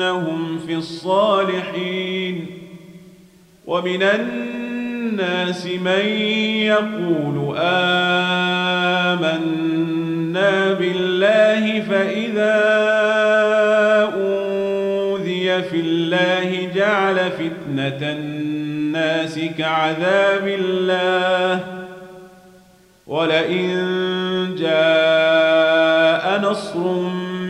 لندخلنهم في الصالحين ومن الناس من يقول آمنا بالله فإذا أوذي في الله جعل فتنة الناس كعذاب الله ولئن جاء نصر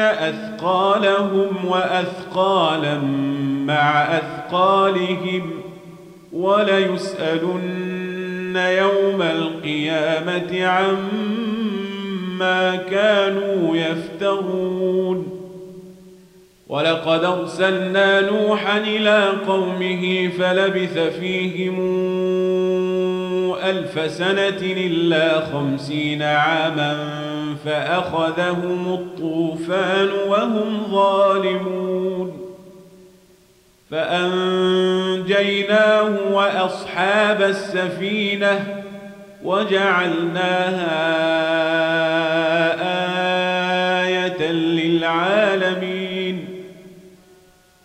أثقالهم وأثقالا مع أثقالهم وليسألن يوم القيامة عما كانوا يفترون. ولقد أرسلنا نوحا إلى قومه فلبث فيهم ألف سنة إلا خمسين عاما فأخذهم الطوفان وهم ظالمون. فأنجيناه وأصحاب السفينة وجعلناها آية للعالمين.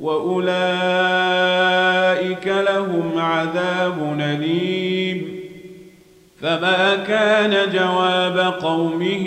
وأولئك لهم عذاب أليم. فما كان جواب قومه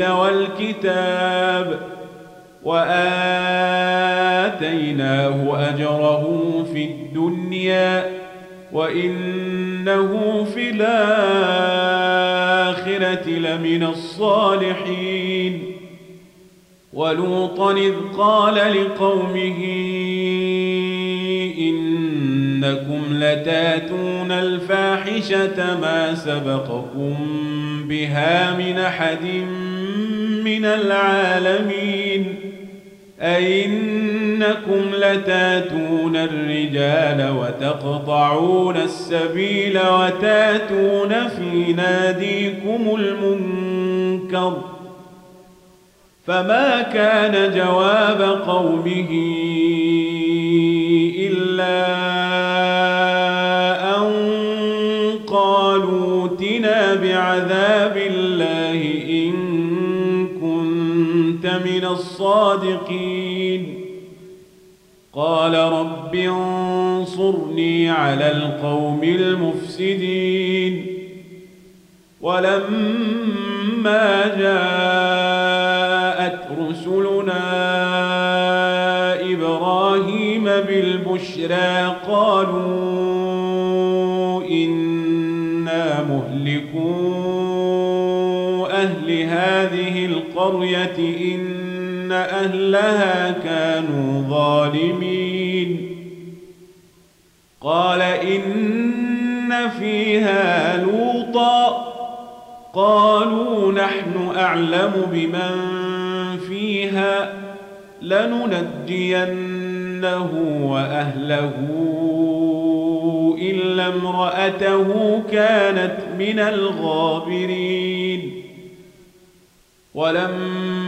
والكتاب وآتيناه أجره في الدنيا وإنه في الآخرة لمن الصالحين. ولوطا إذ قال لقومه إنكم لتاتون الفاحشة ما سبقكم بها من أحد من العالمين. أئنكم لتاتون الرجال وتقطعون السبيل وتاتون في ناديكم المنكر. فما كان جواب قومه الصادقين. قال رب انصرني على القوم المفسدين. ولما جاءت رسلنا إبراهيم بالبشرى قالوا إنا مهلكو أهل هذه القرية إن أهلها كانوا ظالمين. قال إن فيها لوطا. قالوا نحن أعلم بمن فيها. لننجينه وأهله إلا امرأته كانت من الغابرين. ولما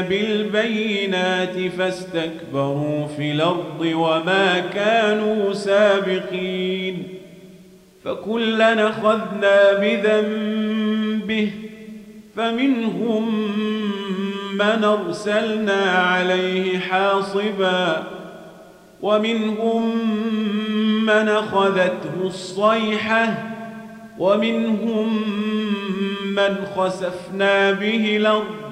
بالبينات فاستكبروا في الأرض وما كانوا سابقين فكلا أخذنا بذنبه فمنهم من أرسلنا عليه حاصبا ومنهم من أخذته الصيحة ومنهم من خسفنا به الأرض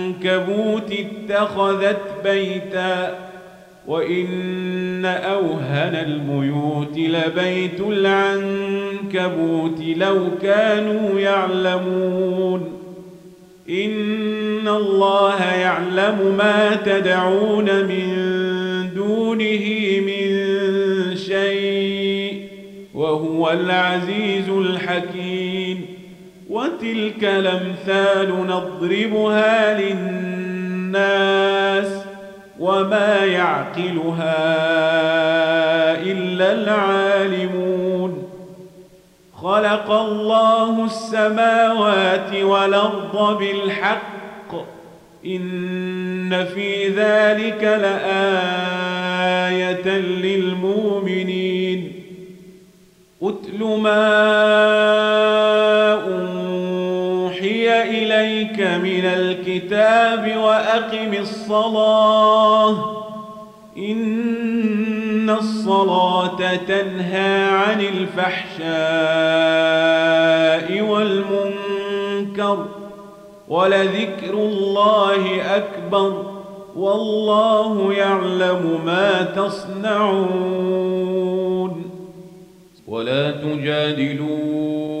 العنكبوت اتخذت بيتا وإن أوهن البيوت لبيت العنكبوت لو كانوا يعلمون. إن الله يعلم ما تدعون من دونه من شيء وهو العزيز الحكيم. وتلك الأمثال نضربها للناس وما يعقلها إلا العالمون. خلق الله السماوات والأرض بالحق. إن في ذلك لآية للمؤمنين. أتل ما إليك من الكتاب وأقم الصلاة. إن الصلاة تنهى عن الفحشاء والمنكر ولذكر الله أكبر والله يعلم ما تصنعون. ولا تجادلوا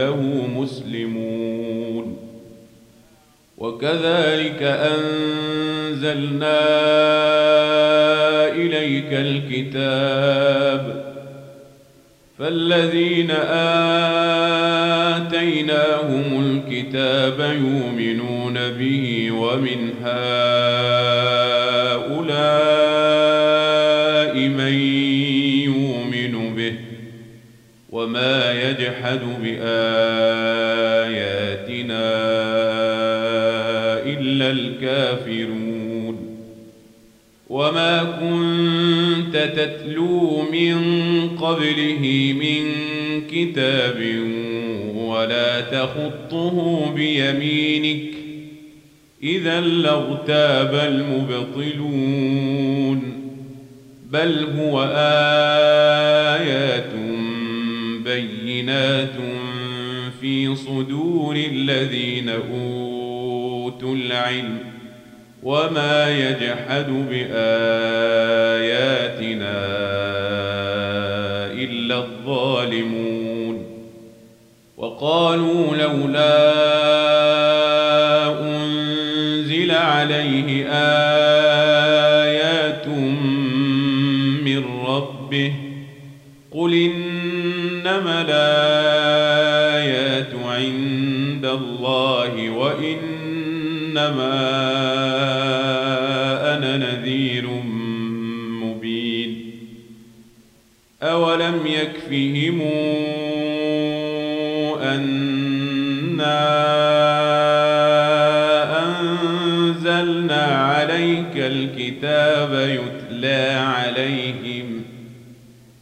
له مسلمون. وكذلك أنزلنا إليك الكتاب. فالذين آتيناهم الكتاب يؤمنون به ومن هؤلاء من وما يجحد بآياتنا إلا الكافرون وما كنت تتلو من قبله من كتاب ولا تخطه بيمينك إذا لاغتاب المبطلون بل هو آيات بينات في صدور الذين أوتوا العلم وما يجحد بآياتنا إلا الظالمون وقالوا لولا وإنما أنا نذير مبين. أولم يكفهم أنا أنزلنا عليك الكتاب يتلى عليهم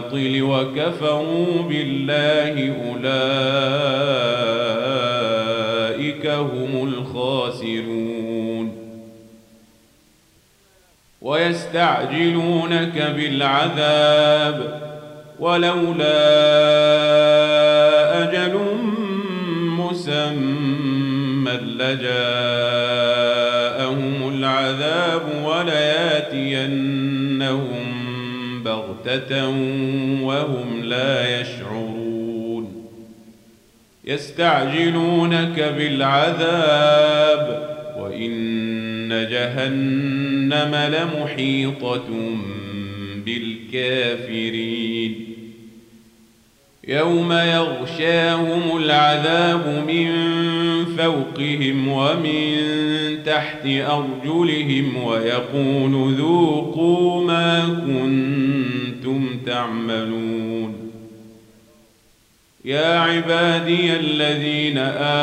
بالباطل وكفروا بالله أولئك هم الخاسرون. ويستعجلونك بالعذاب ولولا أجل مسمى لجاءهم العذاب ولياتينهم بغتة وهم لا يشعرون. يستعجلونك بالعذاب وإن جهنم لمحيطة بالكافرين. يوم يغشاهم العذاب من فوقهم ومن تحت أرجلهم ويقول ذوقوا ما كنتم تعملون. يا عبادي الذين آمنوا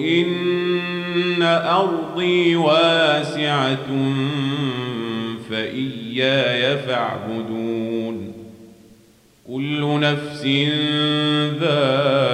إن أرضي واسعة فإياي فاعبدون. كل نفس ذائقة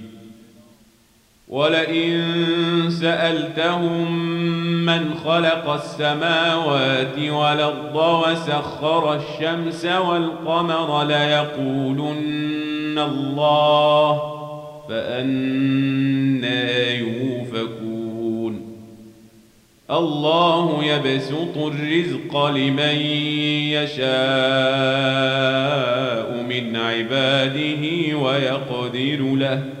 ولئن سألتهم من خلق السماوات والأرض وسخر الشمس والقمر ليقولن الله فأنا يوفكون. الله يبسط الرزق لمن يشاء من عباده ويقدر له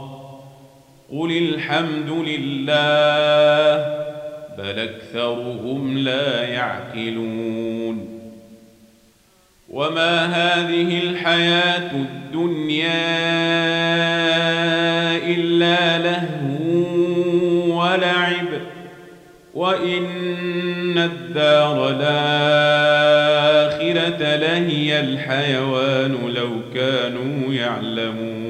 الحمد لله بل أكثرهم لا يعقلون. وما هذه الحياة الدنيا إلا لهو ولعب وإن الدار الآخرة لهي الحيوان لو كانوا يعلمون.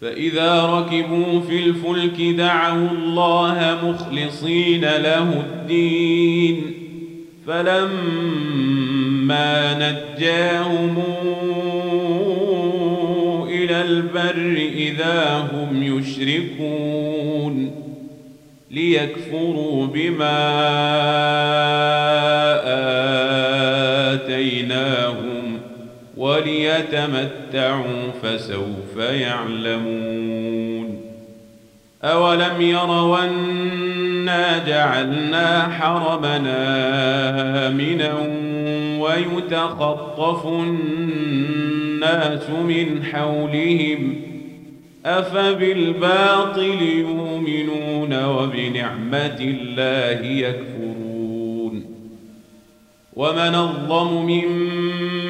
فإذا ركبوا في الفلك دعوا الله مخلصين له الدين فلما نجاهم إلى البر إذا هم يشركون ليكفروا بما آتيناهم وليتمتعوا فسوف يعلمون أولم يروا أنا جعلنا حرمنا آمنا ويتخطف الناس من حولهم أفبالباطل يؤمنون وبنعمة الله يكفرون ومن الظلم ممن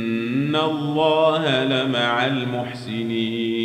إن الله لمع المحسنين